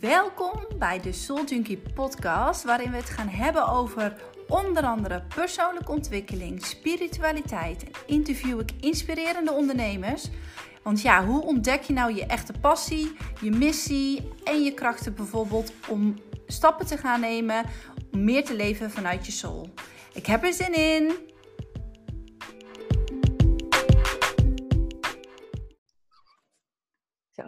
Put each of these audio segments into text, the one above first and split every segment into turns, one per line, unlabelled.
Welkom bij de Soul Junkie podcast, waarin we het gaan hebben over onder andere persoonlijke ontwikkeling, spiritualiteit en interview ik inspirerende ondernemers. Want ja, hoe ontdek je nou je echte passie, je missie en je krachten bijvoorbeeld om stappen te gaan nemen om meer te leven vanuit je soul? Ik heb er zin in!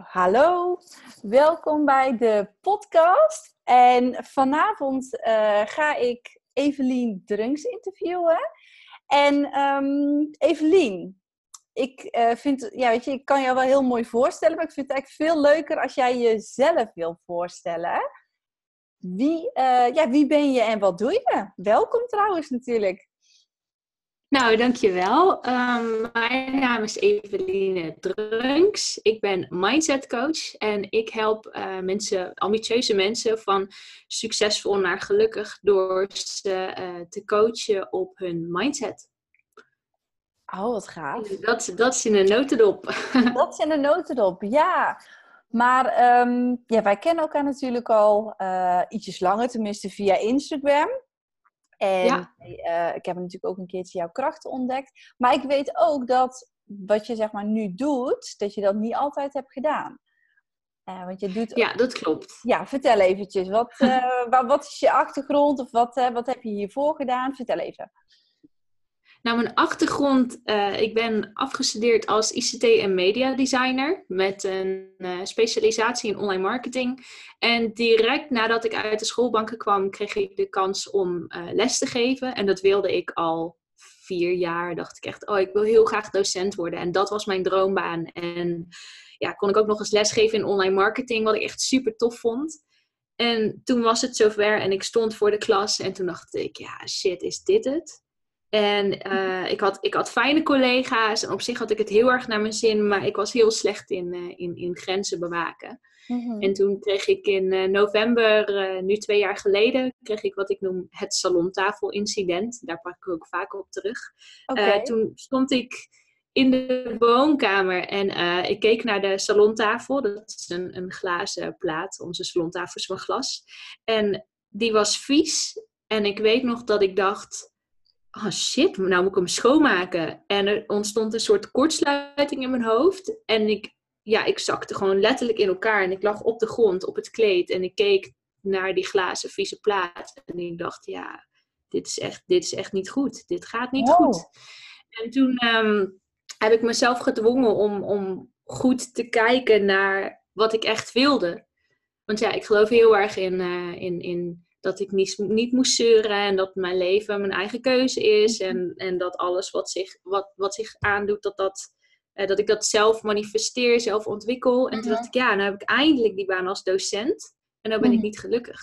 Hallo, welkom bij de podcast. En vanavond uh, ga ik Evelien Drunks interviewen. En um, Evelien, ik uh, vind, ja, weet je, ik kan jou wel heel mooi voorstellen, maar ik vind het eigenlijk veel leuker als jij jezelf wil voorstellen. Wie, uh, ja, wie ben je en wat doe je? Welkom trouwens natuurlijk.
Nou, dankjewel. Um, mijn naam is Eveline Drunks. Ik ben mindset coach en ik help uh, mensen, ambitieuze mensen van succesvol naar gelukkig door ze uh, te coachen op hun mindset.
Oh, wat gaaf.
Dat, dat is in een notendop.
Dat is in een notendop, ja. Maar um, ja, wij kennen elkaar natuurlijk al uh, ietsjes langer, tenminste via Instagram. En ja. uh, ik heb natuurlijk ook een keertje jouw krachten ontdekt. Maar ik weet ook dat wat je zeg maar nu doet, dat je dat niet altijd hebt gedaan.
Uh, want je doet ja, dat klopt.
Ja, vertel eventjes. Wat, uh, wat is je achtergrond of wat, wat heb je hiervoor gedaan? Vertel even.
Nou, mijn achtergrond, uh, ik ben afgestudeerd als ICT en media designer met een uh, specialisatie in online marketing. En direct nadat ik uit de schoolbanken kwam, kreeg ik de kans om uh, les te geven. En dat wilde ik al vier jaar. Dacht ik echt, oh, ik wil heel graag docent worden. En dat was mijn droombaan. En ja, kon ik ook nog eens lesgeven in online marketing, wat ik echt super tof vond. En toen was het zover en ik stond voor de klas en toen dacht ik, ja, shit, is dit het? En uh, ik, had, ik had fijne collega's en op zich had ik het heel erg naar mijn zin, maar ik was heel slecht in, uh, in, in grenzen bewaken. Mm-hmm. En toen kreeg ik in uh, november, nu twee jaar geleden, kreeg ik wat ik noem het salontafelincident. Daar pak ik ook vaak op terug. Okay. toen stond ik in de woonkamer en ik keek naar de salontafel. Dat is een, een glazen plaat. Onze salontafel is van glas. En die was vies. En ik weet nog dat ik dacht oh shit, nou moet ik hem schoonmaken. En er ontstond een soort kortsluiting in mijn hoofd. En ik, ja, ik zakte gewoon letterlijk in elkaar. En ik lag op de grond, op het kleed. En ik keek naar die glazen vieze plaat. En ik dacht, ja, dit is echt, dit is echt niet goed. Dit gaat niet wow. goed. En toen um, heb ik mezelf gedwongen om, om goed te kijken naar wat ik echt wilde. Want ja, ik geloof heel erg in, uh, in, in dat ik niet, niet moest zeuren en dat mijn leven mijn eigen keuze is. Mhm. En, en dat alles wat zich, wat, wat zich aandoet, dat, dat, eh, dat ik dat zelf manifesteer, zelf ontwikkel. En toen dacht ik, ja, nu heb ik eindelijk die baan als docent. En nu ben ik mhm. niet gelukkig.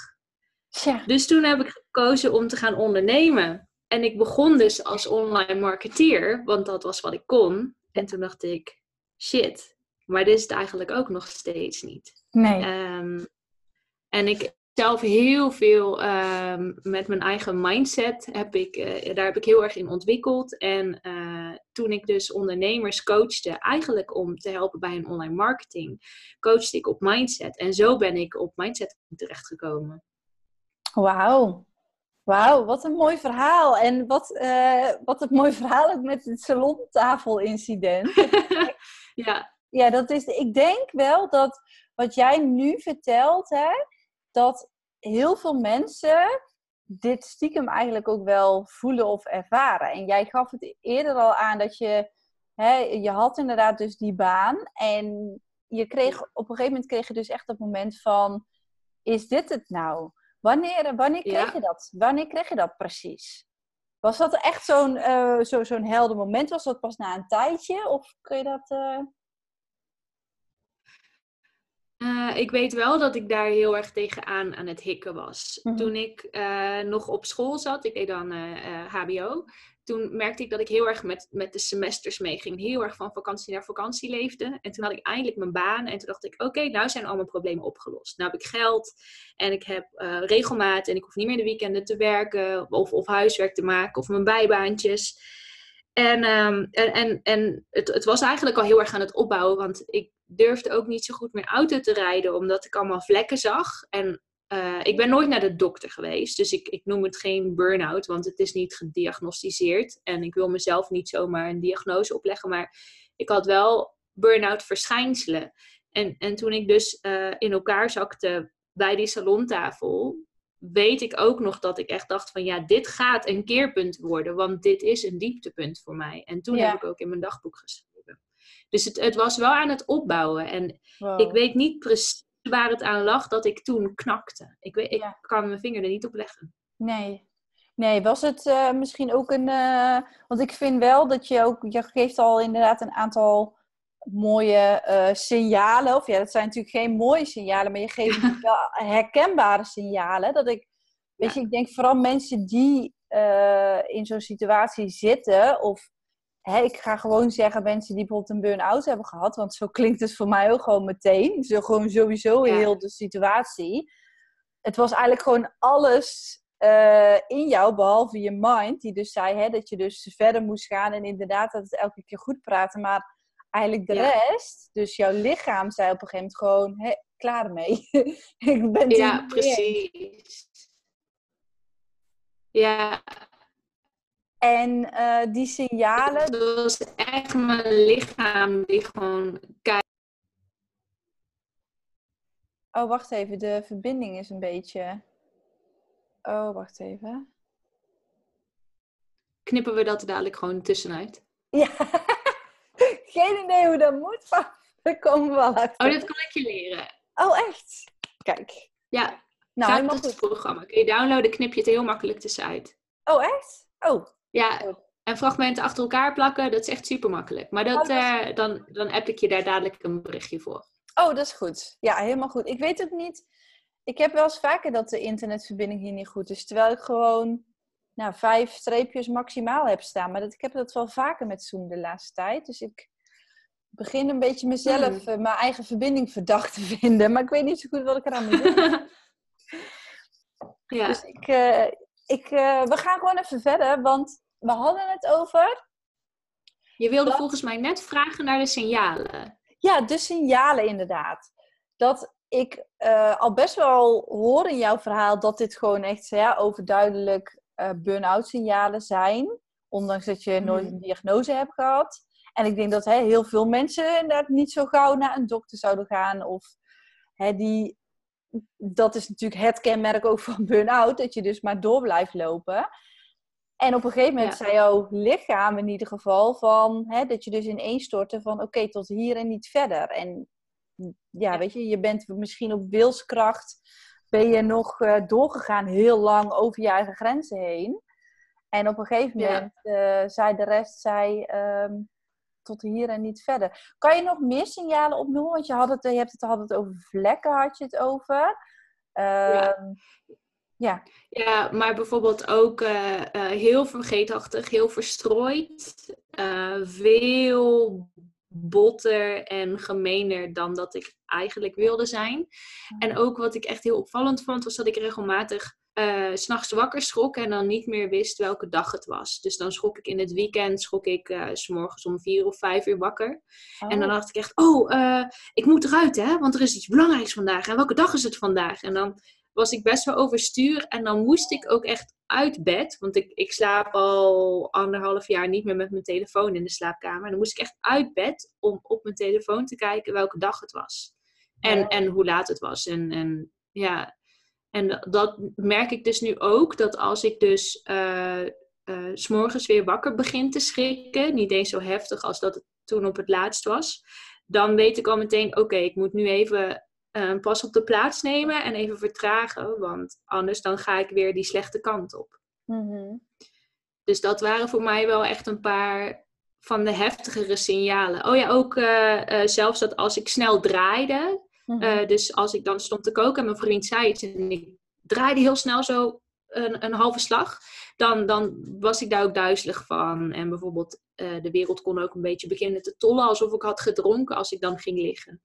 Ja. Dus toen heb ik gekozen om te gaan ondernemen. En ik begon dus als online marketeer, want dat was wat ik kon. En toen dacht ik, shit, maar dit is het eigenlijk ook nog steeds niet.
Nee.
Um, en ik, zelf heel veel um, met mijn eigen mindset heb ik, uh, daar heb ik heel erg in ontwikkeld. En uh, toen ik dus ondernemers coachte, eigenlijk om te helpen bij hun online marketing, coachte ik op mindset. En zo ben ik op mindset terechtgekomen.
Wauw. Wauw, wat een mooi verhaal. En wat, uh, wat een mooi verhaal ook met het salontafelincident.
ja.
Ja, dat is, ik denk wel dat wat jij nu vertelt, hè, dat heel veel mensen dit stiekem eigenlijk ook wel voelen of ervaren. En jij gaf het eerder al aan dat je, hè, je had inderdaad dus die baan en je kreeg, op een gegeven moment kreeg je dus echt het moment van, is dit het nou? Wanneer, wanneer kreeg ja. je dat? Wanneer kreeg je dat precies? Was dat echt zo'n uh, zo, zo'n helder moment? Was dat pas na een tijdje? Of kun je dat... Uh...
Uh, ik weet wel dat ik daar heel erg tegenaan aan het hikken was. Mm -hmm. Toen ik uh, nog op school zat, ik deed dan uh, HBO, toen merkte ik dat ik heel erg met, met de semesters meeging. Heel erg van vakantie naar vakantie leefde. En toen had ik eindelijk mijn baan. En toen dacht ik, oké, okay, nou zijn al mijn problemen opgelost. Nou heb ik geld en ik heb regelmaat en ik hoef niet meer de weekenden te werken of, of huiswerk te maken of mijn bijbaantjes. En, um, en, en, en het, het was eigenlijk al heel erg aan het opbouwen, want ik durfde ook niet zo goed meer auto te rijden, omdat ik allemaal vlekken zag. En uh, ik ben nooit naar de dokter geweest, dus ik, ik noem het geen burn-out, want het is niet gediagnosticeerd. En ik wil mezelf niet zomaar een diagnose opleggen, maar ik had wel burn-out verschijnselen. En, en toen ik dus uh, in elkaar zakte bij die salontafel, weet ik ook nog dat ik echt dacht van ja, dit gaat een keerpunt worden, want dit is een dieptepunt voor mij. En toen heb ik ook in mijn dagboek geschreven. Dus het, het was wel aan het opbouwen. En ik weet niet precies waar het aan lag dat ik toen knakte. Ik, weet, ik kan mijn vinger er niet op leggen.
Nee. Nee, was het uh, misschien ook een. Uh, want ik vind wel dat je ook. Je geeft al inderdaad een aantal mooie uh, signalen. Of ja, dat zijn natuurlijk geen mooie signalen, maar je geeft wel herkenbare signalen. Dat ik. Weet je, ik denk vooral mensen die in zo'n situatie zitten. Of hè, ik ga gewoon zeggen mensen die bijvoorbeeld een burn-out hebben gehad. Want zo klinkt het voor mij ook gewoon meteen. Zo gewoon sowieso ja. heel de situatie. Het was eigenlijk gewoon alles uh, in jou, behalve je mind. Die dus zei hè, dat je dus verder moest gaan. En inderdaad dat het elke keer goed praten. Maar eigenlijk de rest, dus jouw lichaam zei op een gegeven moment gewoon... Hé, klaar ermee. ik ben
Ja, precies. Ja,
en uh, die signalen.
Was echt mijn lichaam die gewoon kijkt.
Oh, wacht even. De verbinding is een beetje. Oh, wacht even.
Knippen we dat er dadelijk gewoon tussenuit?
Ja, geen idee hoe dat moet, maar daar komen we wel uit.
Oh, dat kan ik je leren.
Oh, echt? Kijk.
Ja, nou, helemaal het programma. Kun je downloaden, knip je het heel makkelijk tussenuit.
Oh, echt? Oh,
ja, oh. en fragmenten achter elkaar plakken, dat is echt super makkelijk. Maar dat, oh, uh, dan, dan app ik je daar dadelijk een berichtje voor.
Oh, dat is goed. Ja, helemaal goed. Ik weet het niet. Ik heb wel eens vaker dat de internetverbinding hier niet goed is. Terwijl ik gewoon nou, vijf streepjes maximaal heb staan. Maar dat, ik heb dat wel vaker met Zoom de laatste tijd. Dus ik begin een beetje mezelf, hmm. uh, mijn eigen verbinding verdacht te vinden. Maar ik weet niet zo goed wat ik eraan moet doen. ja. Dus ik, uh, ik, uh, we gaan gewoon even verder, want we hadden het over.
Je wilde volgens mij net vragen naar de signalen.
Ja, de signalen inderdaad. Dat ik uh, al best wel hoor in jouw verhaal dat dit gewoon echt ja, overduidelijk uh, burn-out signalen zijn. Ondanks dat je nooit mhm. een diagnose hebt gehad. En ik denk dat hè, heel veel mensen inderdaad niet zo gauw naar een dokter zouden gaan. Of hè, die dat is natuurlijk het kenmerk ook van burn-out, dat je dus maar door blijft lopen. En op een gegeven moment zei jouw lichaam in ieder geval van, hè, dat je dus ineenstortte van oké, tot hier en niet verder. En ja, weet je, je bent misschien op wilskracht, ben je nog uh, doorgegaan heel lang over je eigen grenzen heen. En op een gegeven moment uh, zei de rest, zei, ehm, tot hier en niet verder. Kan je nog meer signalen opnoemen? Want je, had het, je hebt het, had het over vlekken, had je het over.
ja. Ehm, ja. ja, maar bijvoorbeeld ook uh, uh, heel vergeetachtig, heel verstrooid. Uh, veel botter en gemener dan dat ik eigenlijk wilde zijn. En ook wat ik echt heel opvallend vond, was dat ik regelmatig uh, s'nachts wakker schrok en dan niet meer wist welke dag het was. Dus dan schrok ik in het weekend, schrok ik uh, s morgens om vier of vijf uur wakker. En dan oh. dacht ik echt, oh, uh, ik moet eruit hè, want er is iets belangrijks vandaag. En welke dag is het vandaag? En dan was ik best wel overstuur en dan moest ik ook echt uit bed. Want ik, ik slaap al anderhalf jaar niet meer met mijn telefoon in de slaapkamer. En dan moest ik echt uit bed om op mijn telefoon te kijken welke dag het was. En, en hoe laat het was. En, en ja, en dat merk ik dus nu ook, dat als ik dus uh, uh, s morgens weer wakker begin te schrikken, niet eens zo heftig als dat het toen op het laatst was, dan weet ik al meteen, oké, ik moet nu even een uh, pas op de plaats nemen en even vertragen, want anders dan ga ik weer die slechte kant op. Mm-hmm. Dus dat waren voor mij wel echt een paar van de heftigere signalen. Oh ja, ook zelfs dat als ik snel draaide, Mhm. Eh, dus als ik dan stond te koken en mijn vriend zei iets en ik draaide heel snel zo een, een halve slag, dan, dan was ik daar ook duizelig van. En bijvoorbeeld uh, de wereld kon ook een beetje beginnen te tollen alsof ik had gedronken als ik dan ging liggen.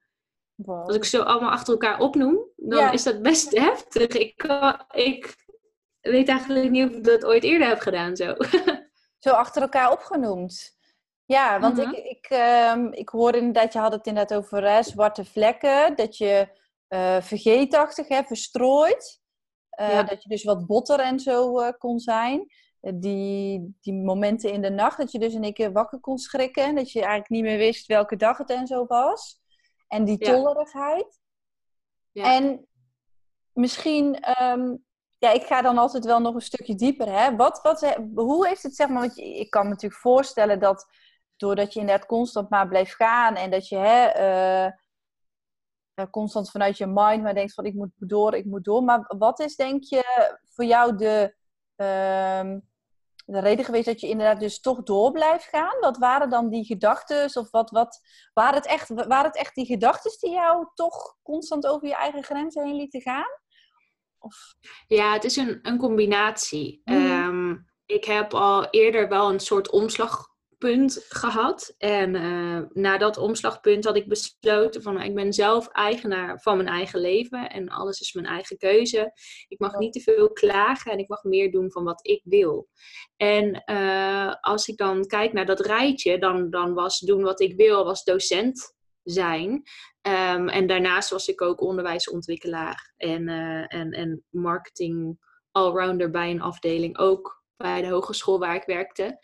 Als ik zo allemaal achter elkaar opnoem, dan is dat best heftig. Ik, ik weet eigenlijk niet of ik dat ooit eerder heb gedaan zo.
Zo achter elkaar opgenoemd? Ja, want
Mhm.
ik, ik, ehm, ik hoorde inderdaad, je had het inderdaad over hè, zwarte vlekken, dat je eh vergeetachtig, hè, verstrooid, eh,
Ja.
dat je dus wat botter en zo eh, kon zijn. Die, die momenten in de nacht, dat je dus in één keer wakker kon schrikken, dat je eigenlijk niet meer wist welke dag het en zo was. En die tollerigheid.
Ja.
En misschien, ehm, ja, ik ga dan altijd wel nog een stukje dieper. Hè? Wat, wat, hoe heeft het, zeg maar, want ik kan me natuurlijk voorstellen dat doordat je inderdaad constant maar blijft gaan en dat je hè, eh, eh, constant vanuit je mind maar denkt van ik moet door, ik moet door. Maar wat is denk je voor jou de, ehm, de reden geweest dat je inderdaad dus toch door blijft gaan? Wat waren dan die gedachten? Of wat, wat, waren, het echt, waren het echt die gedachten die jou toch constant over je eigen grenzen heen lieten gaan? Of,
Ja, het is een, een combinatie.
Mhm.
Ehm, ik heb al eerder wel een soort omslagpunt gehad. En eh, na dat omslagpunt had ik besloten van ik ben zelf eigenaar van mijn eigen leven. En alles is mijn eigen keuze. Ik mag niet te veel klagen en ik mag meer doen van wat ik wil. En eh, als ik dan kijk naar dat rijtje, dan, dan was doen wat ik wil, was docent zijn. Ehm, en daarnaast was ik ook onderwijsontwikkelaar en, eh, en, en marketing allrounder bij een afdeling, ook bij de hogeschool waar ik werkte.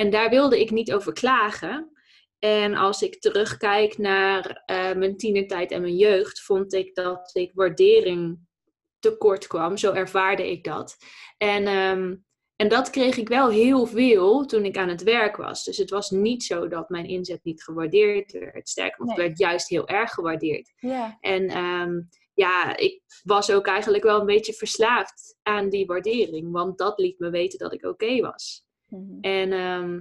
En daar wilde ik niet over klagen. En als ik terugkijk naar eh, mijn tienertijd en mijn jeugd, vond ik dat ik waardering tekort kwam. Zo ervaarde ik dat. En, ehm, en dat kreeg ik wel heel veel toen ik aan het werk was. Dus het was niet zo dat mijn inzet niet gewaardeerd werd. Sterker nog, het
Nee.
werd juist heel erg gewaardeerd. En ehm, ja, ik was ook eigenlijk wel een beetje verslaafd aan die waardering. Want dat liet me weten dat ik oké was.
Mhm.
En ehm,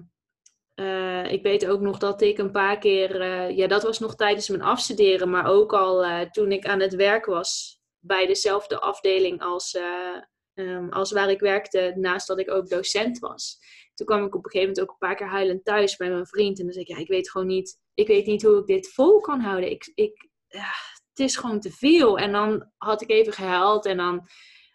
eh, ik weet ook nog dat ik een paar keer, eh, ja, dat was nog tijdens mijn afstuderen, maar ook al eh, toen ik aan het werk was bij dezelfde afdeling als, eh, ehm, als waar ik werkte, naast dat ik ook docent was. Toen kwam ik op een gegeven moment ook een paar keer huilend thuis bij mijn vriend. En dan zei ik, ja, ik weet gewoon niet, ik weet niet hoe ik dit vol kan houden. Ik, ik, het is gewoon te veel. En dan had ik even gehuild en dan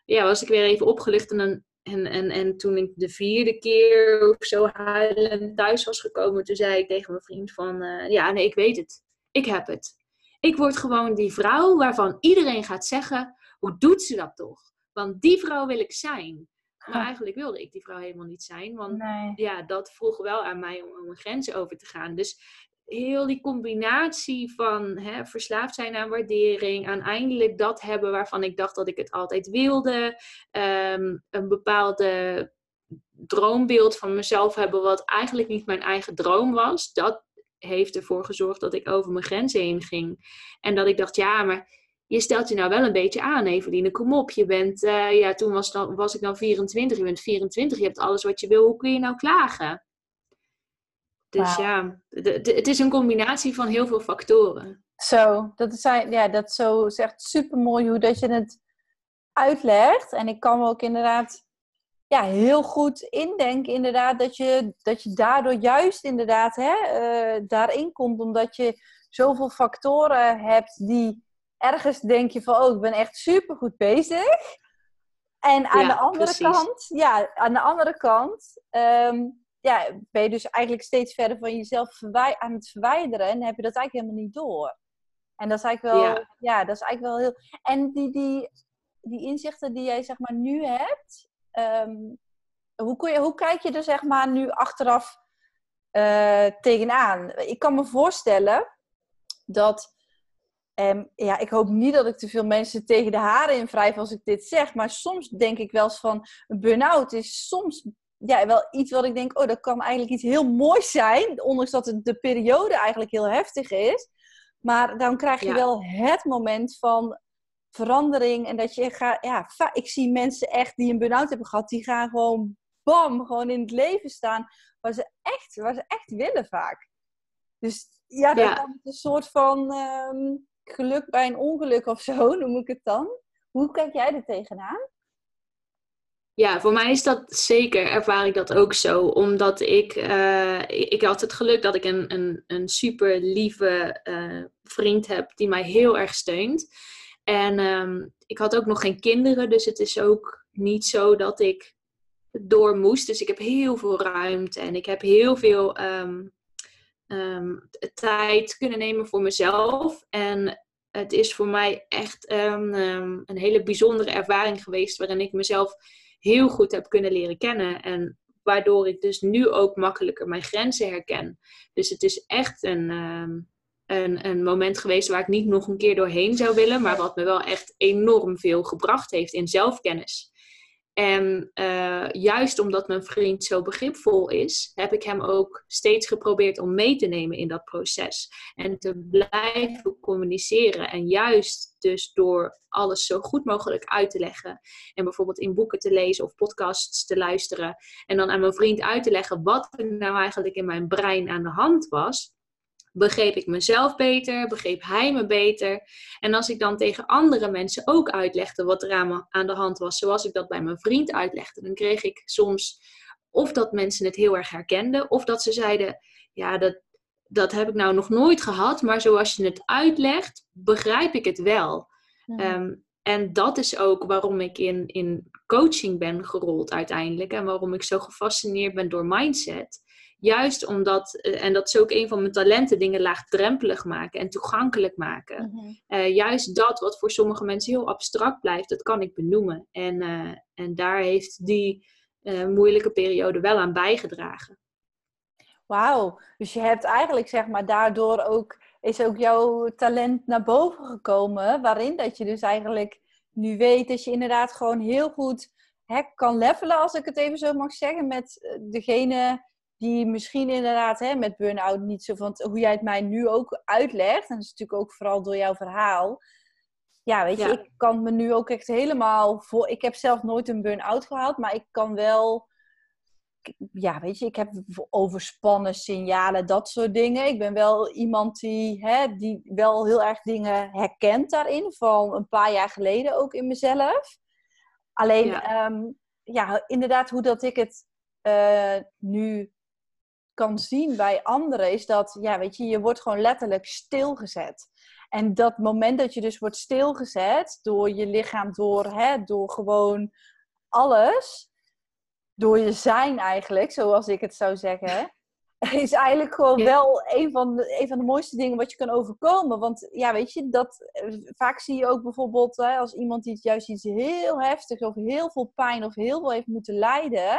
ja, was ik weer even opgelucht. En, dan, en, en, en toen ik de vierde keer of zo huilend thuis was gekomen, toen zei ik tegen mijn vriend van, eh, ja, nee, ik weet het. Ik heb het. Ik word gewoon die vrouw waarvan iedereen gaat zeggen, hoe doet ze dat toch? Want die vrouw wil ik zijn. Maar eigenlijk wilde ik die vrouw helemaal niet zijn, want
Nee.
ja, dat vroeg wel aan mij om, om mijn grenzen over te gaan. Dus heel die combinatie van hè, verslaafd zijn aan waardering, aan eindelijk dat hebben waarvan ik dacht dat ik het altijd wilde, ehm, een bepaalde droombeeld van mezelf hebben wat eigenlijk niet mijn eigen droom was, dat heeft ervoor gezorgd dat ik over mijn grenzen heen ging. En dat ik dacht, ja, maar je stelt je nou wel een beetje aan, Eveline. Kom op, je bent, eh, ja, toen was, dan, was ik dan 24, je bent 24, je hebt alles wat je wil, hoe kun je nou klagen? Dus ja, de- de- het is een combinatie van heel veel factoren.
Zo, dat is, ja, dat is zo is echt super mooi hoe dat je het uitlegt. En ik kan me ook inderdaad ja, heel goed indenken, inderdaad, dat je, dat je daardoor juist inderdaad hè, eh, daarin komt, omdat je zoveel factoren hebt die ergens denk je van, oh, ik ben echt super goed bezig. En aan
Ja,
de andere
precies.
kant, ja, aan de andere kant, ehm, ja, ben je dus eigenlijk steeds verder van jezelf aan het verwijderen en heb je dat eigenlijk helemaal niet door. En dat is eigenlijk wel, ja,
Ja.
dat is eigenlijk wel heel. En die, die, die inzichten die jij zeg maar nu hebt, ehm, hoe, kun je, hoe kijk je er zeg maar nu achteraf eh, tegenaan? Ik kan me voorstellen dat. ehm, ja, ik hoop niet dat ik te veel mensen tegen de haren in wrijf als ik dit zeg. Maar soms denk ik wel eens van burn-out is soms ja, wel iets wat ik denk, oh, dat kan eigenlijk iets heel moois zijn. Ondanks dat het de periode eigenlijk heel heftig is. Maar dan krijg je
Ja.
wel het moment van verandering. En dat je gaat, ja, ik zie mensen echt die een burn-out hebben gehad, die gaan gewoon bam, gewoon in het leven staan. Waar ze echt, waar ze echt willen vaak. Dus ja, dat
Ja.
is een soort van ehm, geluk bij een ongeluk of zo, noem ik het dan. Hoe kijk jij er tegenaan?
Ja, voor mij is dat zeker, ervaar ik dat ook zo. Omdat ik, eh, ik, had het geluk dat ik een, een, een super lieve eh, vriend heb die mij heel erg steunt. En ehm, ik had ook nog geen kinderen, dus het is ook niet zo dat ik door moest. Dus ik heb heel veel ruimte en ik heb heel veel ehm, ehm, tijd kunnen nemen voor mezelf. En het is voor mij echt een hele bijzondere ervaring geweest waarin ik mezelf heel goed heb kunnen leren kennen. En waardoor ik dus nu ook makkelijker mijn grenzen herken. Dus het is echt een, een, een moment geweest waar ik niet nog een keer doorheen zou willen, maar wat me wel echt enorm veel gebracht heeft in zelfkennis. En uh, juist omdat mijn vriend zo begripvol is, heb ik hem ook steeds geprobeerd om mee te nemen in dat proces. En te blijven communiceren. En juist dus door alles zo goed mogelijk uit te leggen. En bijvoorbeeld in boeken te lezen of podcasts te luisteren. En dan aan mijn vriend uit te leggen wat er nou eigenlijk in mijn brein aan de hand was begreep ik mezelf beter, begreep hij me beter. En als ik dan tegen andere mensen ook uitlegde wat er aan, me, aan de hand was, zoals ik dat bij mijn vriend uitlegde, dan kreeg ik soms of dat mensen het heel erg herkenden, of dat ze zeiden: Ja, dat, dat heb ik nou nog nooit gehad, maar zoals je het uitlegt, begrijp ik het wel. Ehm, en dat is ook waarom ik in, in coaching ben gerold uiteindelijk en waarom ik zo gefascineerd ben door mindset. Juist omdat, eh, en dat is ook een van mijn talenten, dingen laagdrempelig maken en toegankelijk maken. Mhm. Eh, juist dat wat voor sommige mensen heel abstract blijft, dat kan ik benoemen. En, uh, en daar heeft die moeilijke periode wel aan bijgedragen.
Wauw, dus je hebt eigenlijk zeg maar daardoor ook, is ook jouw talent naar boven gekomen, waarin dat je dus eigenlijk nu weet dat je inderdaad gewoon heel goed hè, kan levelen, als ik het even zo mag zeggen, met degene die misschien inderdaad hè, met burn-out niet zo van hoe jij het mij nu ook uitlegt. En dat is natuurlijk ook vooral door jouw verhaal. Ja, weet je, ik kan me nu ook echt helemaal voor. Ik heb zelf nooit een burn-out gehad, maar ik kan wel. Ja, weet je, ik heb overspannen signalen, dat soort dingen. Ik ben wel iemand die, hè, die wel heel erg dingen herkent daarin, van een paar jaar geleden ook in mezelf. Alleen, ja, ehm, ja inderdaad, hoe dat ik het uh, nu kan zien bij anderen, is dat, ja, weet je, je wordt gewoon letterlijk stilgezet. En dat moment dat je dus wordt stilgezet door je lichaam, door, hè, door gewoon alles, door je zijn eigenlijk, zoals ik het zou zeggen, is eigenlijk gewoon wel een van, de, een van de mooiste dingen wat je kan overkomen. Want ja, weet je, dat, vaak zie je ook bijvoorbeeld hè, als iemand die juist iets heel heftigs of heel veel pijn of heel veel heeft moeten lijden,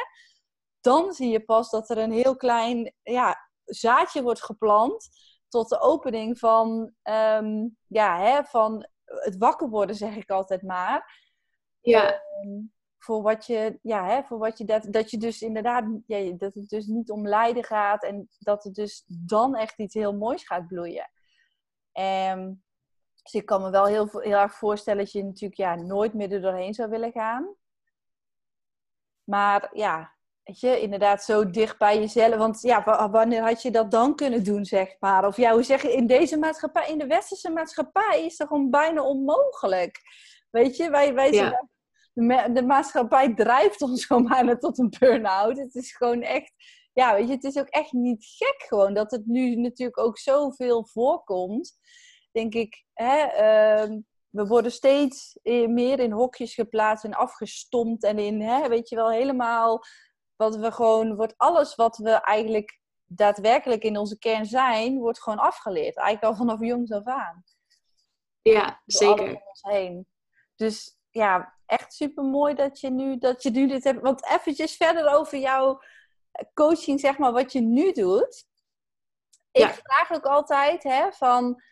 dan zie je pas dat er een heel klein ja, zaadje wordt geplant tot de opening van, um, ja, hè, van het wakker worden, zeg ik altijd maar.
Ja.
Um, voor wat je, ja, hè, voor wat je dat, dat je dus inderdaad, ja, dat het dus niet om lijden gaat en dat het dus dan echt iets heel moois gaat bloeien. Um, dus ik kan me wel heel, heel erg voorstellen dat je natuurlijk ja, nooit meer er doorheen zou willen gaan. Maar ja, weet je, inderdaad zo dicht bij jezelf. Want ja, wanneer had je dat dan kunnen doen, zeg maar? Of ja, hoe zeg je, in deze maatschappij, in de westerse maatschappij is dat gewoon bijna onmogelijk. Weet je, wij, wij zijn, de, de, maatschappij drijft ons gewoon bijna tot een burn-out. Het is gewoon echt, ja, weet je, het is ook echt niet gek gewoon dat het nu natuurlijk ook zoveel voorkomt. Denk ik, hè, uh, we worden steeds meer in hokjes geplaatst en afgestompt en in, hè, weet je wel, helemaal wat we gewoon, wordt alles wat we eigenlijk daadwerkelijk in onze kern zijn, wordt gewoon afgeleerd. Eigenlijk al vanaf jongs af aan.
Ja, zeker. Om
ons heen. Dus ja, echt super mooi dat je nu, dat je nu dit hebt. Want eventjes verder over jouw coaching, zeg maar, wat je nu doet. Ik vraag ook altijd, hè, van...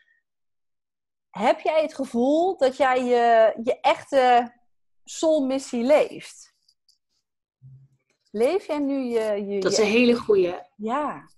Heb jij het gevoel dat jij je, je echte soulmissie leeft? Leef jij nu je... je
dat is een hele goeie.
Ja.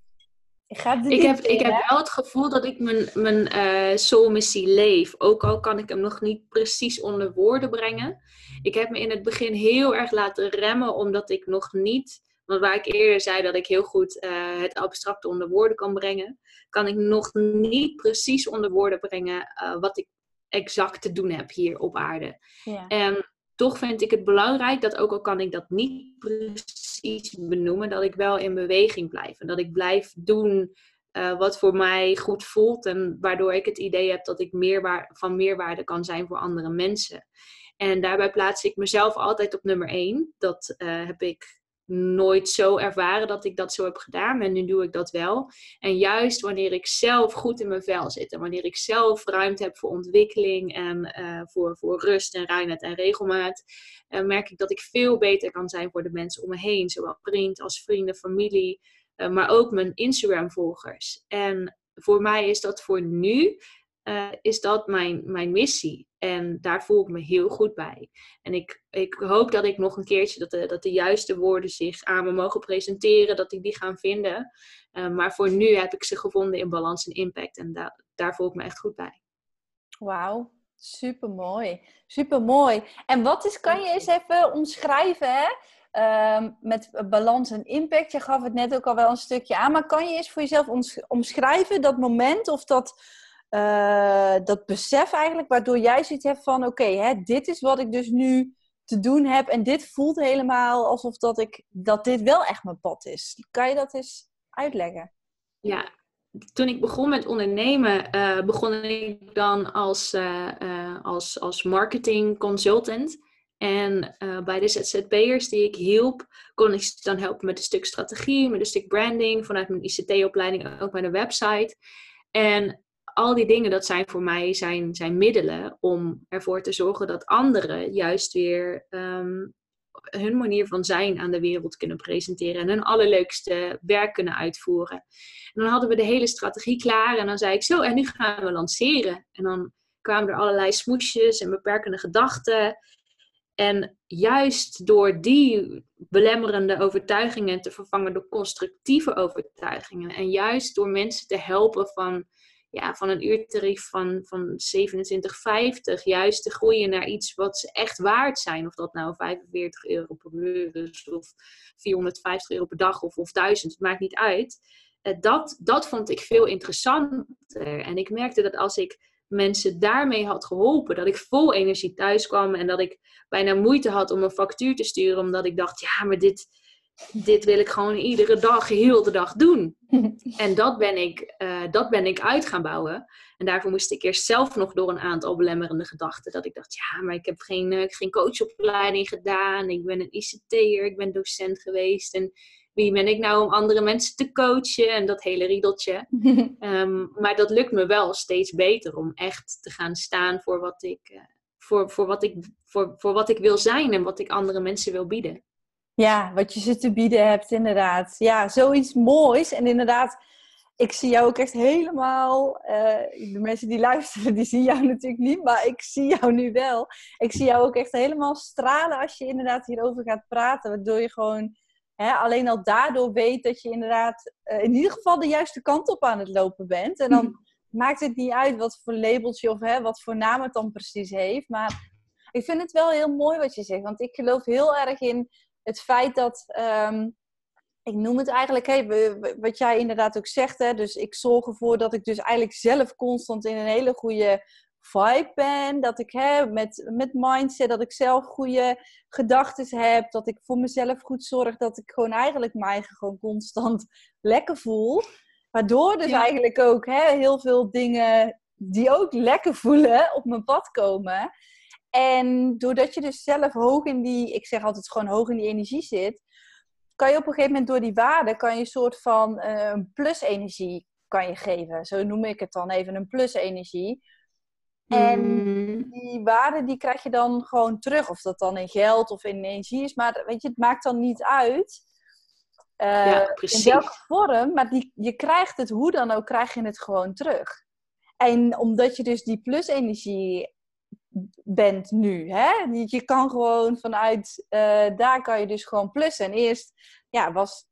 Ik, ga ik, heb, ik heb wel het gevoel dat ik mijn, mijn uh, soulmissie leef. Ook al kan ik hem nog niet precies onder woorden brengen. Ik heb me in het begin heel erg laten remmen, omdat ik nog niet... Want waar ik eerder zei dat ik heel goed uh, het abstracte onder woorden kan brengen, kan ik nog niet precies onder woorden brengen uh, wat ik exact te doen heb hier op aarde. Ja. En toch vind ik het belangrijk dat ook al kan ik dat niet precies benoemen, dat ik wel in beweging blijf. En dat ik blijf doen uh, wat voor mij goed voelt en waardoor ik het idee heb dat ik meerwaar van meerwaarde kan zijn voor andere mensen. En daarbij plaats ik mezelf altijd op nummer één. Dat uh, heb ik nooit zo ervaren dat ik dat zo heb gedaan. En nu doe ik dat wel. En juist wanneer ik zelf goed in mijn vel zit. En wanneer ik zelf ruimte heb voor ontwikkeling. En uh, voor, voor rust en reinheid en regelmaat. Uh, merk ik dat ik veel beter kan zijn voor de mensen om me heen. Zowel print als vrienden, familie. Uh, maar ook mijn Instagram volgers. En voor mij is dat voor nu is dat mijn, mijn missie. En daar voel ik me heel goed bij. En ik, ik hoop dat ik nog een keertje, dat de, dat de juiste woorden zich aan me mogen presenteren, dat ik die gaan vinden. Uh, maar voor nu heb ik ze gevonden in balans en impact. En da daar voel ik me echt goed bij.
Wauw, super mooi. Super mooi. En wat is, kan je eens even omschrijven, hè? Uh, met balans en impact. Je gaf het net ook al wel een stukje aan, maar kan je eens voor jezelf omschrijven dat moment of dat uh, dat besef eigenlijk, waardoor jij zoiets hebt van: oké, dit is wat ik dus nu te doen heb en dit voelt helemaal alsof dat, ik, dat dit wel echt mijn pad is. Kan je dat eens uitleggen?
Ja, toen ik begon met ondernemen, uh, begon ik dan als, uh, als, als marketing consultant. En bij de ZZP'ers die ik hielp, kon ik ze dan helpen met een stuk strategie, met een stuk branding, vanuit mijn ICT-opleiding ook met een website. En al die dingen, dat zijn voor mij zijn, zijn middelen om ervoor te zorgen dat anderen juist weer um, hun manier van zijn aan de wereld kunnen presenteren en hun allerleukste werk kunnen uitvoeren. En dan hadden we de hele strategie klaar en dan zei ik zo, en nu gaan we lanceren. En dan kwamen er allerlei smoesjes en beperkende gedachten. En juist door die belemmerende overtuigingen te vervangen door constructieve overtuigingen. En juist door mensen te helpen van ja, van een uurtarief van, van 27,50 juist te groeien naar iets wat ze echt waard zijn. Of dat nou 45 euro per uur is of 450 euro per dag of, of 1000, het maakt niet uit. Eh, dat, dat vond ik veel interessanter. En ik merkte dat als ik mensen daarmee had geholpen, dat ik vol energie thuis kwam en dat ik bijna moeite had om een factuur te sturen, omdat ik dacht, ja, maar dit, dit wil ik gewoon iedere dag, heel de dag doen. en dat ben, ik, uh, dat ben ik uit gaan bouwen. En daarvoor moest ik eerst zelf nog door een aantal belemmerende gedachten. Dat ik dacht, ja, maar ik heb geen, uh, geen coachopleiding gedaan. Ik ben een ICT'er, ik ben docent geweest. En wie ben ik nou om andere mensen te coachen? En dat hele riedeltje. um, maar dat lukt me wel steeds beter om echt te gaan staan voor wat ik, uh, voor, voor wat ik, voor, voor wat ik wil zijn en wat ik andere mensen wil bieden.
Ja, wat je ze te bieden hebt, inderdaad. Ja, zoiets moois. En inderdaad, ik zie jou ook echt helemaal. Uh, de mensen die luisteren, die zien jou natuurlijk niet, maar ik zie jou nu wel. Ik zie jou ook echt helemaal stralen als je inderdaad hierover gaat praten. Waardoor je gewoon hè, alleen al daardoor weet dat je inderdaad uh, in ieder geval de juiste kant op aan het lopen bent. En dan maakt het niet uit wat voor labeltje of hè, wat voor naam het dan precies heeft. Maar ik vind het wel heel mooi wat je zegt, want ik geloof heel erg in het feit dat, ehm, ik noem het eigenlijk, hey, wat jij inderdaad ook zegt, hè, dus ik zorg ervoor dat ik dus eigenlijk zelf constant in een hele goede vibe ben, dat ik hè, met, met mindset, dat ik zelf goede gedachten heb, dat ik voor mezelf goed zorg, dat ik gewoon eigenlijk mij gewoon constant lekker voel. Waardoor dus eigenlijk ook hè, heel veel dingen die ook lekker voelen op mijn pad komen. En doordat je dus zelf hoog in die, ik zeg altijd gewoon hoog in die energie zit, kan je op een gegeven moment door die waarde, kan je een soort van uh, plus-energie kan je geven. Zo noem ik het dan even, een plus-energie. En mm. die waarde die krijg je dan gewoon terug. Of dat dan in geld of in energie is. Maar weet je, het maakt dan niet uit. Uh, ja, in welke vorm. Maar die, je krijgt het, hoe dan ook, krijg je het gewoon terug. En omdat je dus die plus-energie bent nu. Hè? Je kan gewoon vanuit uh, daar kan je dus gewoon plussen. En eerst ja, was,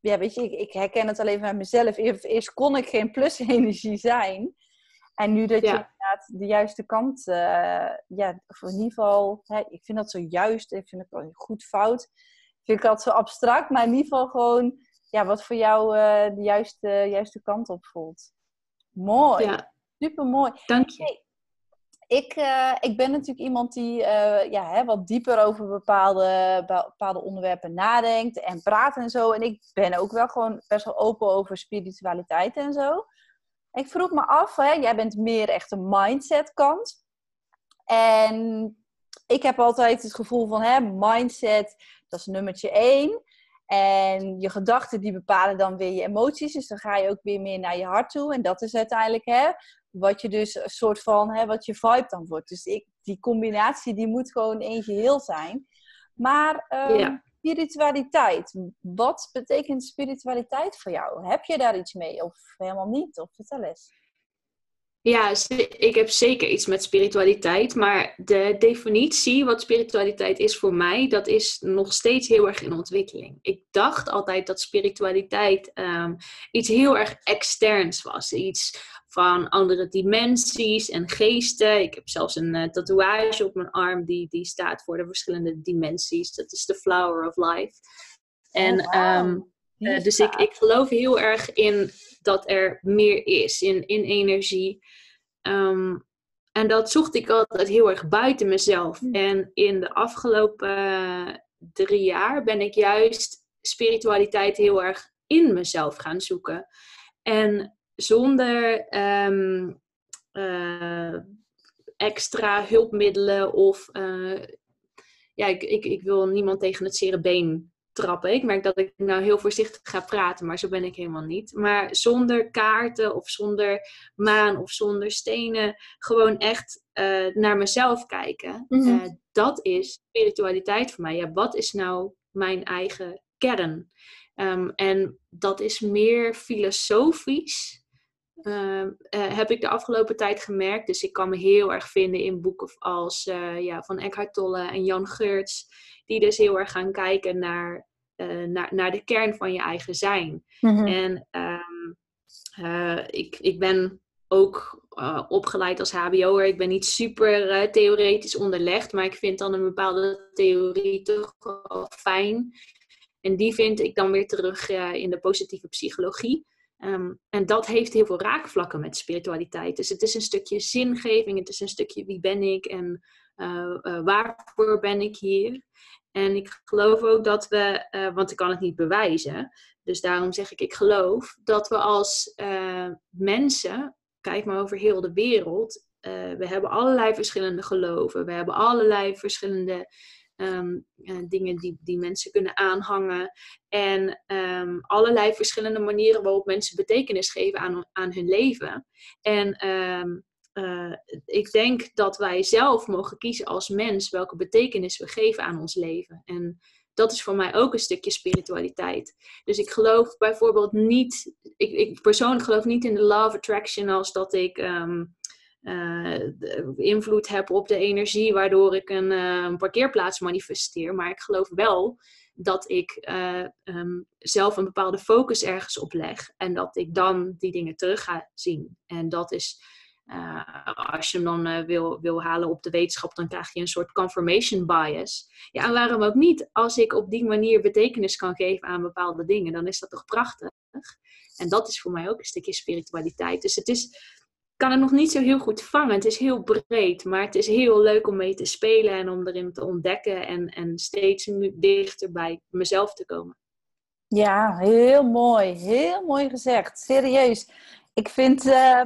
ja, weet je, ik, ik herken het alleen van mezelf. Eerst, eerst kon ik geen plusenergie zijn. En nu dat je inderdaad de juiste kant, uh, ja, of in ieder geval, hè, ik vind dat zo juist, ik vind het wel goed fout. Vind ik dat zo abstract, maar in ieder geval gewoon, ja, wat voor jou uh, de juiste, juiste kant op voelt. Mooi. Ja. Super mooi.
Dank je
ik, uh, ik ben natuurlijk iemand die uh, ja, hè, wat dieper over bepaalde, bepaalde onderwerpen nadenkt en praat en zo. En ik ben ook wel gewoon best wel open over spiritualiteit en zo. ik vroeg me af, hè, jij bent meer echt een mindset kant. En ik heb altijd het gevoel van hè, mindset, dat is nummertje één. En je gedachten die bepalen dan weer je emoties. Dus dan ga je ook weer meer naar je hart toe. En dat is uiteindelijk hè, wat je dus een soort van, hè, wat je vibe dan wordt. Dus ik, die combinatie die moet gewoon één geheel zijn. Maar um, spiritualiteit, wat betekent spiritualiteit voor jou? Heb je daar iets mee of helemaal niet? Of vertel eens.
Ja, ik heb zeker iets met spiritualiteit, maar de definitie wat spiritualiteit is voor mij, dat is nog steeds heel erg in ontwikkeling. Ik dacht altijd dat spiritualiteit um, iets heel erg externs was, iets van andere dimensies en geesten. Ik heb zelfs een uh, tatoeage op mijn arm die, die staat voor de verschillende dimensies. Dat is de Flower of Life. En oh, wow. um, uh, dus ik, ik geloof heel erg in dat er meer is, in, in energie. Um, en dat zocht ik altijd heel erg buiten mezelf. Hm. En in de afgelopen drie jaar ben ik juist spiritualiteit heel erg in mezelf gaan zoeken. En zonder um, uh, extra hulpmiddelen of uh, ja, ik, ik, ik wil niemand tegen het zere been trappen. Ik merk dat ik nou heel voorzichtig ga praten, maar zo ben ik helemaal niet. Maar zonder kaarten of zonder maan of zonder stenen, gewoon echt uh, naar mezelf kijken. Mm -hmm. dat is spiritualiteit voor mij. Ja, wat is nou mijn eigen kern? Um, en dat is meer filosofisch uh, heb ik de afgelopen tijd gemerkt. Dus ik kan me heel erg vinden in boeken als uh, ja, van Eckhart Tolle en Jan Geurts. Die dus heel erg gaan kijken naar, uh, naar, naar de kern van je eigen zijn. Mm-hmm. En um, ik, ik ben ook opgeleid als HBO'er. Ik ben niet super theoretisch onderlegd. Maar ik vind dan een bepaalde theorie toch wel fijn. En die vind ik dan weer terug in de positieve psychologie. Um, en dat heeft heel veel raakvlakken met spiritualiteit. Dus het is een stukje zingeving, het is een stukje wie ben ik en uh, uh, waarvoor ben ik hier. En ik geloof ook dat we, uh, want ik kan het niet bewijzen, dus daarom zeg ik ik geloof, dat we als mensen, kijk maar over heel de wereld, we hebben allerlei verschillende geloven, we hebben allerlei verschillende um, uh, dingen die, die mensen kunnen aanhangen. En um, allerlei verschillende manieren waarop mensen betekenis geven aan, aan hun leven. En um, uh, ik denk dat wij zelf mogen kiezen als mens welke betekenis we geven aan ons leven. En dat is voor mij ook een stukje spiritualiteit. Dus ik geloof bijvoorbeeld niet, ik, ik persoonlijk geloof niet in de of attraction als dat ik invloed heb op de energie, waardoor ik een, uh, een, parkeerplaats manifesteer. Maar ik geloof wel dat ik uh, um, zelf een bepaalde focus ergens op leg en dat ik dan die dingen terug ga zien. En dat is, als je hem dan wil, wil halen op de wetenschap, dan krijg je een soort confirmation bias. Ja, en waarom ook niet? Als ik op die manier betekenis kan geven aan bepaalde dingen, dan is dat toch prachtig? En dat is voor mij ook een stukje spiritualiteit. Dus het is kan het nog niet zo heel goed vangen. Het is heel breed, maar het is heel leuk om mee te spelen en om erin te ontdekken en, en steeds dichter bij mezelf te komen.
Ja, heel mooi. Heel mooi gezegd. Serieus. Ik vind uh,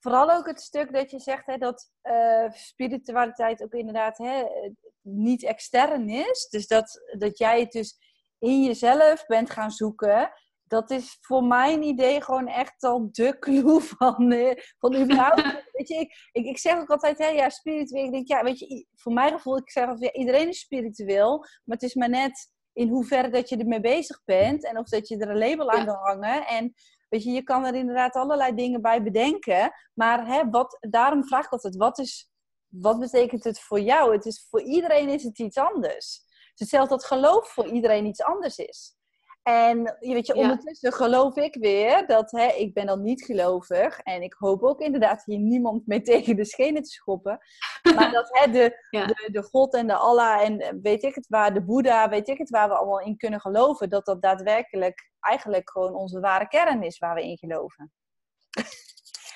vooral ook het stuk dat je zegt hè, dat uh, spiritualiteit ook inderdaad hè, niet extern is. Dus dat, dat jij het dus in jezelf bent gaan zoeken dat is voor mijn idee gewoon echt al de clue van, uh, van überhaupt. weet je, ik, ik, ik, zeg ook altijd, hè, ja, spiritueel. Ik denk, ja, weet je, voor mijn gevoel, ik zeg altijd, ja, iedereen is spiritueel. Maar het is maar net in hoeverre dat je ermee bezig bent. En of dat je er een label aan wil hangen. En weet je, je kan er inderdaad allerlei dingen bij bedenken. Maar hè, wat, daarom vraag ik altijd, wat, is, wat betekent het voor jou? Het is, voor iedereen is het iets anders. Het is hetzelfde dat geloof voor iedereen iets anders is. En weet je, ondertussen geloof ik weer dat hè, ik ben dan niet gelovig. En ik hoop ook inderdaad hier niemand mee tegen de schenen te schoppen. Maar dat hè, de, de, de, God en de Allah en weet ik het waar, de Boeddha, weet ik het waar we allemaal in kunnen geloven. Dat dat daadwerkelijk eigenlijk gewoon onze ware kern is waar we in geloven.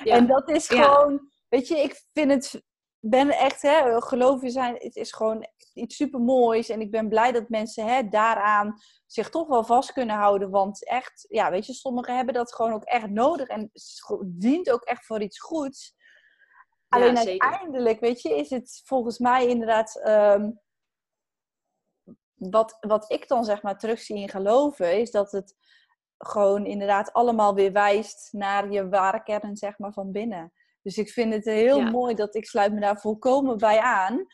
Ja. En dat is gewoon, weet je, ik vind het, ben echt, hè, geloven zijn, het is gewoon iets super moois. En ik ben blij dat mensen hè, daaraan zich toch wel vast kunnen houden. Want echt, ja, weet je, sommigen hebben dat gewoon ook echt nodig. En het dient ook echt voor iets goeds. Alleen uiteindelijk, weet je, is het volgens mij inderdaad. Um, wat, wat ik dan zeg maar terugzie in geloven, is dat het gewoon inderdaad allemaal weer wijst naar je ware kern, zeg maar, van binnen. Dus ik vind het heel mooi dat ik sluit me daar volkomen bij aan.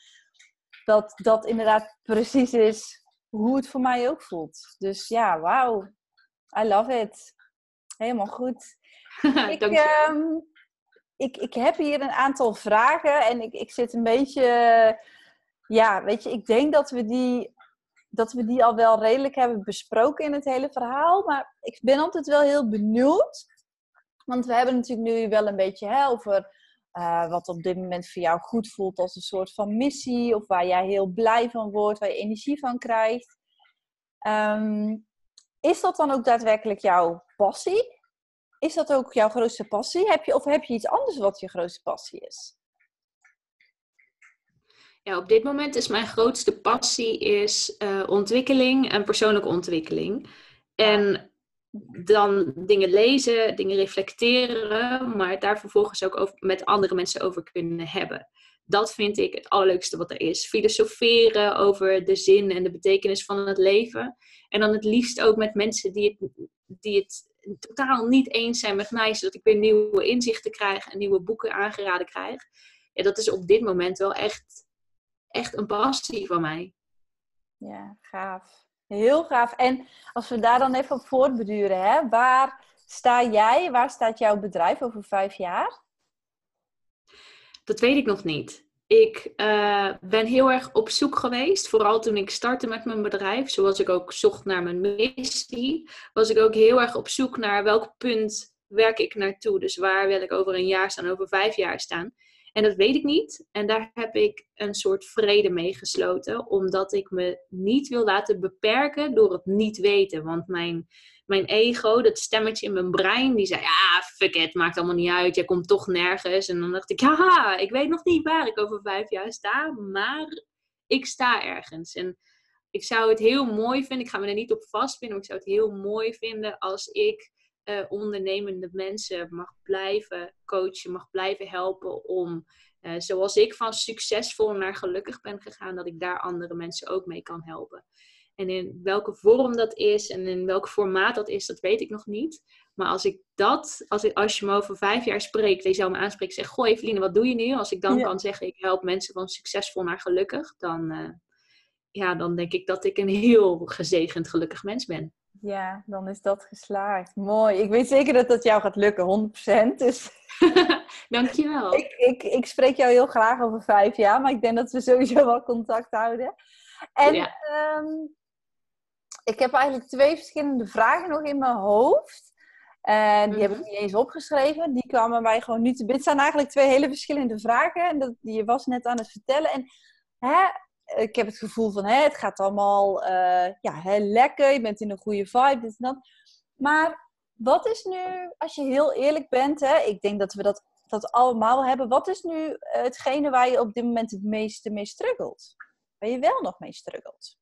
Dat dat inderdaad precies is hoe het voor mij ook voelt. Dus ja, wauw. I love it. Helemaal goed. ik, um, ik, ik heb hier een aantal vragen en ik, ik zit een beetje. Ja, weet je, ik denk dat we die dat we die al wel redelijk hebben besproken in het hele verhaal. Maar ik ben altijd wel heel benieuwd. Want we hebben natuurlijk nu wel een beetje hè, over uh, wat op dit moment voor jou goed voelt als een soort van missie. Of waar jij heel blij van wordt, waar je energie van krijgt. Ehm, is dat dan ook daadwerkelijk jouw passie? Is dat ook jouw grootste passie? Heb je, of heb je iets anders wat je grootste passie is?
Ja, op dit moment is mijn grootste passie is, uh, ontwikkeling en persoonlijke ontwikkeling. En dan dingen lezen, dingen reflecteren, maar daar vervolgens ook over, met andere mensen over kunnen hebben. Dat vind ik het allerleukste wat er is. Filosoferen over de zin en de betekenis van het leven. En dan het liefst ook met mensen die het, die het totaal niet eens zijn met mij, zodat ik weer nieuwe inzichten krijg en nieuwe boeken aangeraden krijg. Ja, dat is op dit moment wel echt, echt een passie van mij.
Ja, gaaf. Heel gaaf. En als we daar dan even op voortbeduren, hè, waar sta jij, waar staat jouw bedrijf over vijf jaar?
Dat weet ik nog niet. Ik uh, ben heel erg op zoek geweest, vooral toen ik startte met mijn bedrijf, zoals ik ook zocht naar mijn missie, was ik ook heel erg op zoek naar welk punt werk ik naartoe. Dus waar wil ik over een jaar staan, over vijf jaar staan. En dat weet ik niet. En daar heb ik een soort vrede mee gesloten, omdat ik me niet wil laten beperken door het niet weten. Want mijn, mijn ego, dat stemmetje in mijn brein, die zei: Ja, fuck it, maakt allemaal niet uit, jij komt toch nergens. En dan dacht ik: Haha, ik weet nog niet waar ik over vijf jaar sta, maar ik sta ergens. En ik zou het heel mooi vinden, ik ga me er niet op vastpinnen, maar ik zou het heel mooi vinden als ik uh, ondernemende mensen mag blijven coachen, mag blijven helpen om, uh, zoals ik van succesvol naar gelukkig ben gegaan, dat ik daar andere mensen ook mee kan helpen. En in welke vorm dat is en in welk formaat dat is, dat weet ik nog niet. Maar als ik dat, als, ik, als je me over vijf jaar spreekt, je zou me aanspreken en zegt: Goh, Eveline, wat doe je nu? Als ik dan kan zeggen: Ik help mensen van succesvol naar gelukkig, dan, uh, ja, dan denk ik dat ik een heel gezegend, gelukkig mens ben.
Ja, dan is dat geslaagd. Mooi. Ik weet zeker dat dat jou gaat lukken, 100%. Dus...
Dankjewel.
ik, ik, ik spreek jou heel graag over vijf jaar, maar ik denk dat we sowieso wel contact houden. En ehm, ik heb eigenlijk twee verschillende vragen nog in mijn hoofd. En die heb ik mhm. niet eens opgeschreven. Die kwamen mij gewoon nu te binnen. Het zijn eigenlijk twee hele verschillende vragen. En dat, die je was net aan het vertellen. En hè, ik heb het gevoel van hè, het gaat allemaal uh, ja, lekker, je bent in een goede vibe, dit en dat. Maar wat is nu, als je heel eerlijk bent, hè, ik denk dat we dat, dat allemaal hebben, wat is nu hetgene waar je op dit moment het meeste mee struggelt? Waar je wel nog mee struggelt?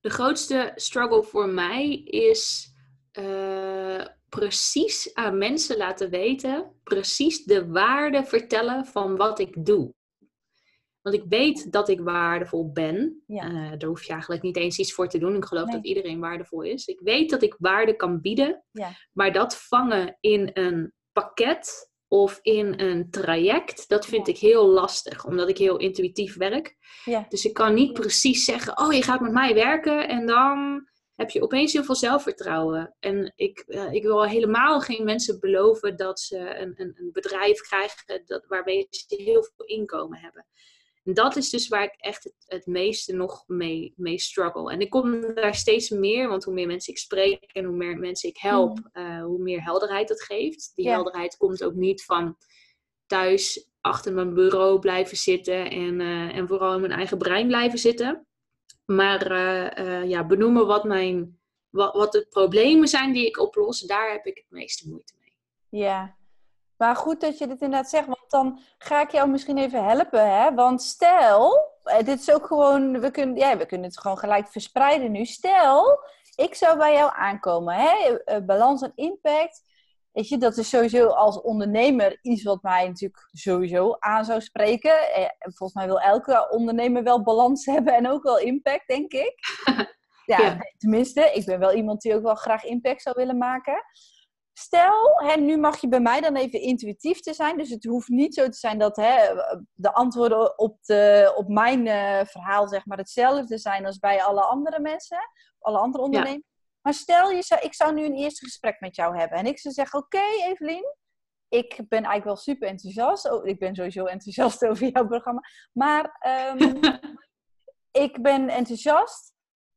De grootste struggle voor mij is uh, precies aan mensen laten weten, precies de waarde vertellen van wat ik doe. Want ik weet dat ik waardevol ben. Ja. Uh, daar hoef je eigenlijk niet eens iets voor te doen. Ik geloof dat iedereen waardevol is. Ik weet dat ik waarde kan bieden. Ja. Maar dat vangen in een pakket of in een traject, dat vind ik heel lastig. Omdat ik heel intuïtief werk. Ja. Dus ik kan niet precies zeggen, oh je gaat met mij werken en dan heb je opeens heel veel zelfvertrouwen. En ik, uh, ik wil helemaal geen mensen beloven dat ze een, een, een bedrijf krijgen dat, waarbij ze heel veel inkomen hebben. En dat is dus waar ik echt het, het meeste nog mee, mee struggle. En ik kom daar steeds meer, want hoe meer mensen ik spreek en hoe meer mensen ik help, mm. eh, hoe meer helderheid dat geeft. Die helderheid komt ook niet van thuis achter mijn bureau blijven zitten en, uh, en vooral in mijn eigen brein blijven zitten. Maar uh, ja, benoemen wat, mijn, wat, wat de problemen zijn die ik oplos, daar heb ik het meeste moeite mee.
Ja, maar goed dat je dit inderdaad zegt, want dan ga ik jou misschien even helpen. Hè? Want stel, eh, dit is ook gewoon, we kunnen, ja, we kunnen het gewoon gelijk verspreiden nu. Stel, ik zou bij jou aankomen, hè? Eh, balans en impact. weet je, dat is sowieso als ondernemer iets wat mij natuurlijk sowieso aan zou spreken. Eh, volgens mij wil elke ondernemer wel balans hebben en ook wel impact, denk ik. Ja, tenminste, ik ben wel iemand die ook wel graag impact zou willen maken. Stel, hè, nu mag je bij mij dan even intuïtief te zijn. Dus het hoeft niet zo te zijn dat hè, de antwoorden op, de, op mijn uh, verhaal zeg maar, hetzelfde zijn als bij alle andere mensen, alle andere ondernemers. Maar stel, je zou, ik zou nu een eerste gesprek met jou hebben. En ik zou zeggen, oké okay, Evelien, ik ben eigenlijk wel super enthousiast. Oh, ik ben sowieso enthousiast over jouw programma. Maar um, ik ben enthousiast.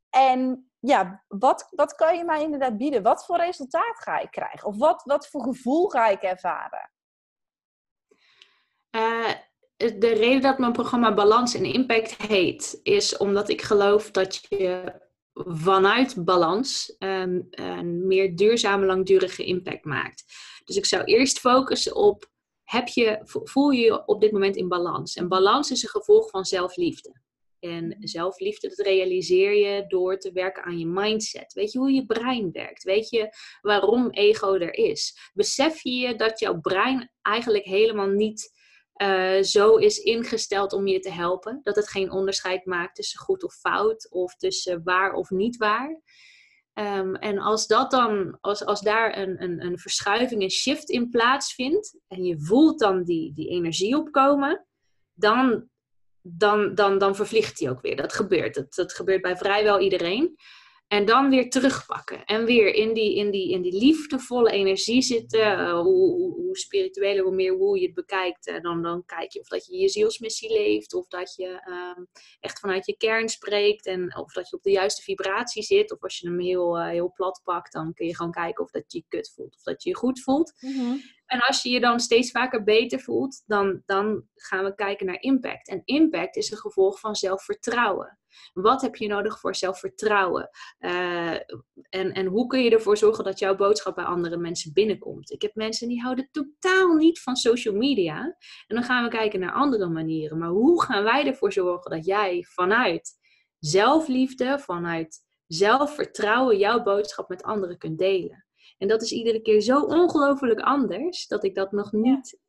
En ja, wat, wat kan je mij inderdaad bieden? Wat voor resultaat ga ik krijgen? Of wat, wat voor gevoel ga ik ervaren?
Uh, de reden dat mijn programma Balans en Impact heet, is omdat ik geloof dat je vanuit balans um, een meer duurzame, langdurige impact maakt. Dus ik zou eerst focussen op, heb je, voel je je op dit moment in balans? En balans is een gevolg van zelfliefde. En zelfliefde, dat realiseer je door te werken aan je mindset. Weet je hoe je brein werkt? Weet je waarom ego er is? Besef je dat jouw brein eigenlijk helemaal niet uh, zo is ingesteld om je te helpen? Dat het geen onderscheid maakt tussen goed of fout of tussen waar of niet waar? Um, en als, dat dan, als, als daar een, een, een verschuiving, een shift in plaatsvindt en je voelt dan die, die energie opkomen, dan dan, dan, dan vervliegt hij ook weer. Dat gebeurt. Dat, dat gebeurt bij vrijwel iedereen. En dan weer terugpakken. En weer in die, in die, in die liefdevolle energie zitten. Uh, hoe, hoe, hoe, spiritueler, hoe meer hoe je het bekijkt. Uh, dan, dan kijk je of dat je je zielsmissie leeft. Of dat je uh, echt vanuit je kern spreekt. En of dat je op de juiste vibratie zit. Of als je hem heel, eh, heel plat pakt. Dan kun je gewoon kijken of dat je je kut voelt. Of dat je je goed voelt. Mm en als je je dan steeds vaker beter voelt, dan, dan gaan we kijken naar impact. En impact is een gevolg van zelfvertrouwen. Wat heb je nodig voor zelfvertrouwen? Uh, en, en hoe kun je ervoor zorgen dat jouw boodschap bij andere mensen binnenkomt? Ik heb mensen die houden totaal niet van social media. En dan gaan we kijken naar andere manieren. Maar hoe gaan wij ervoor zorgen dat jij vanuit zelfliefde, vanuit zelfvertrouwen jouw boodschap met anderen kunt delen? En dat is iedere keer zo ongelooflijk anders dat ik dat nog niet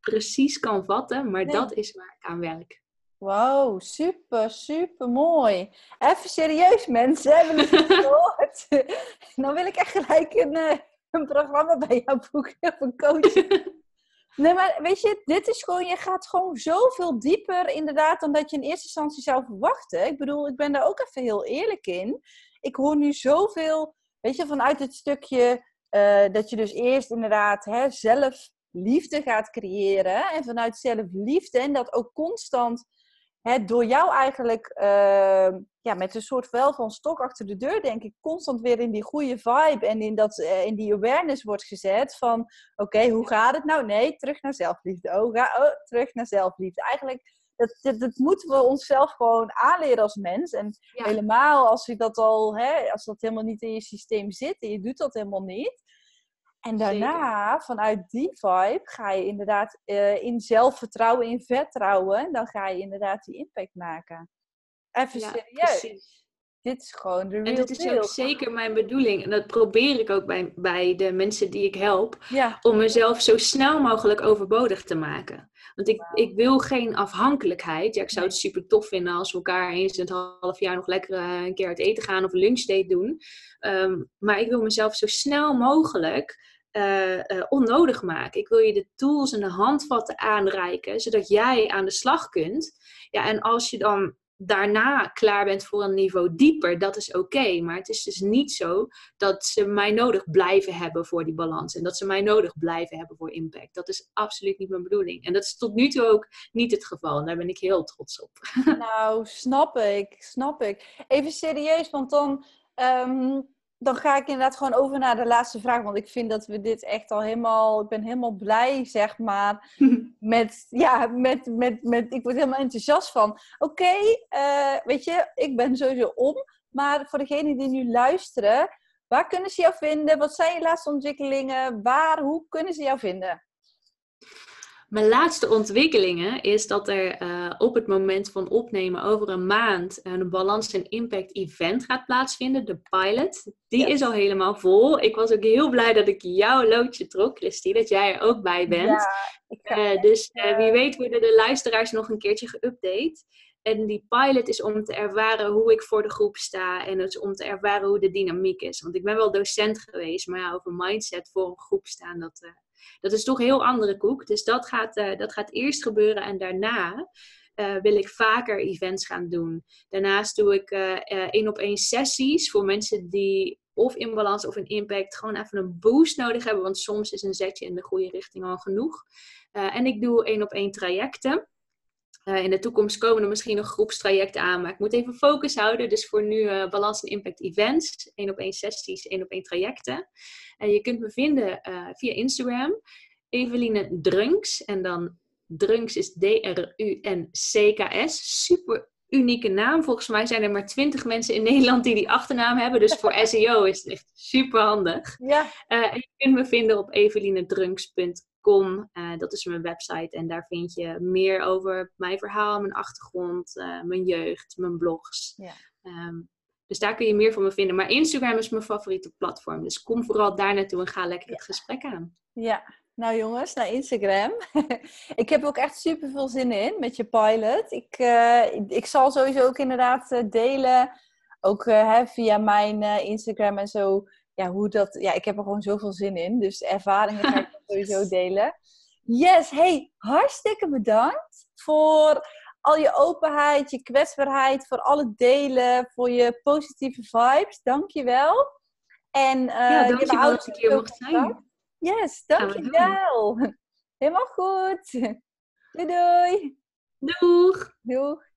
precies kan vatten, maar dat is waar ik aan werk.
Wow, super, super mooi. Even serieus, mensen, hebben het gehoord? Dan wil ik echt gelijk een, eh, een programma bij jou boeken of een coach. Nee, maar weet je, dit is gewoon, je gaat gewoon zoveel dieper inderdaad dan dat je in eerste instantie zou verwachten. Ik bedoel, ik ben daar ook even heel eerlijk in. Ik hoor nu zoveel, weet je, vanuit het stukje uh, dat je dus eerst inderdaad hè, zelf liefde gaat creëren. En vanuit zelfliefde. En dat ook constant hè, door jou eigenlijk uh, ja, met een soort wel van stok achter de deur, denk ik, constant weer in die goede vibe en in, dat, uh, in die awareness wordt gezet van oké, hoe gaat het nou? Nee, terug naar zelfliefde. Oh, ga, oh, terug naar zelfliefde. Eigenlijk dat, dat, dat, moeten we onszelf gewoon aanleren als mens. En helemaal als je dat al, hè, als dat helemaal niet in je systeem zit en je doet dat helemaal niet. En daarna, vanuit die vibe, ga je inderdaad uh, in zelfvertrouwen, in vertrouwen. Dan ga je inderdaad die impact maken. Even ja, serieus. Precies. Dit is gewoon de real
En dat is ook zeker mijn bedoeling. En dat probeer ik ook bij, bij de mensen die ik help. Om mezelf zo snel mogelijk overbodig te maken. Want ik, ik wil geen afhankelijkheid. Ja, ik zou het super tof vinden als we elkaar eens in het half jaar nog lekker uh, een keer uit eten gaan of een lunchdate doen. Um, maar ik wil mezelf zo snel mogelijk uh, uh, onnodig maken. Ik wil je de tools en de handvatten aanreiken, zodat jij aan de slag kunt. Ja, en als je dan daarna klaar bent voor een niveau dieper, dat is oké. Maar het is dus niet zo dat ze mij nodig blijven hebben voor die balans. En dat ze mij nodig blijven hebben voor impact. Dat is absoluut niet mijn bedoeling. En dat is tot nu toe ook niet het geval. Daar ben ik heel trots op.
Nou, snap ik. Snap ik. Even serieus, want dan... Ehm, dan ga ik inderdaad gewoon over naar de laatste vraag. Want ik vind dat we dit echt al helemaal. Ik ben helemaal blij, zeg maar. met, ja, met, met, met. Ik word helemaal enthousiast van. Oké, eh, weet je, ik ben sowieso om. Maar voor degenen die nu luisteren, waar kunnen ze jou vinden? Wat zijn je laatste ontwikkelingen? Waar, hoe kunnen ze jou vinden?
Mijn laatste ontwikkelingen is dat er eh, op het moment van opnemen over een maand een Balans en Impact event gaat plaatsvinden, de pilot. Die is al helemaal vol. Ik was ook heel blij dat ik jouw loodje trok, Christy, dat jij er ook bij bent. Ja, uh, dus uh, wie weet worden de luisteraars nog een keertje geüpdate. En die pilot is om te ervaren hoe ik voor de groep sta en het om te ervaren hoe de dynamiek is. Want ik ben wel docent geweest, maar ja, over mindset voor een groep staan, dat, dat is toch een heel andere koek. Dus dat gaat, uh, dat gaat eerst gebeuren en daarna uh, wil ik vaker events gaan doen. Daarnaast doe ik één op één sessies voor mensen die of in balans of in impact gewoon even een boost nodig hebben. Want soms is een zetje in de goede richting al genoeg. en ik doe één op één trajecten. Uh, in de toekomst komen er misschien nog groepstrajecten aan, maar ik moet even focus houden. Dus voor nu uh, Balans en Impact Events, één op één sessies, één op één trajecten. En je kunt me vinden via Instagram, Eveline Drunks. En dan Drunks is D-R-U-N-C-K-S. Super unieke naam. Volgens mij zijn er maar twintig mensen in Nederland die die achternaam hebben. Dus voor SEO is het echt super handig. Ja. en je kunt me vinden op evelinedrunks.com Uh, dat is mijn website en daar vind je meer over mijn verhaal, mijn achtergrond, uh, mijn jeugd, mijn blogs. Ja. Um, dus daar kun je meer van me vinden. Maar Instagram is mijn favoriete platform. Dus kom vooral daar naartoe en ga lekker het gesprek aan.
Ja, nou jongens, naar Instagram. ik heb ook echt super veel zin in met je pilot. Ik, uh, ik zal sowieso ook inderdaad delen, ook hè, via mijn Instagram en zo, ja, hoe dat, ja, ik heb er gewoon zoveel zin in. Dus ervaringen ga ik sowieso delen. Yes, hey, hartstikke bedankt voor al je openheid, je kwetsbaarheid, voor alle delen, voor je positieve vibes. Dank je wel. En uh,
ja, dank je wel dat ik hier mocht zijn.
Yes, dank je wel. Helemaal goed. Doei doei.
Doeg.
Doeg.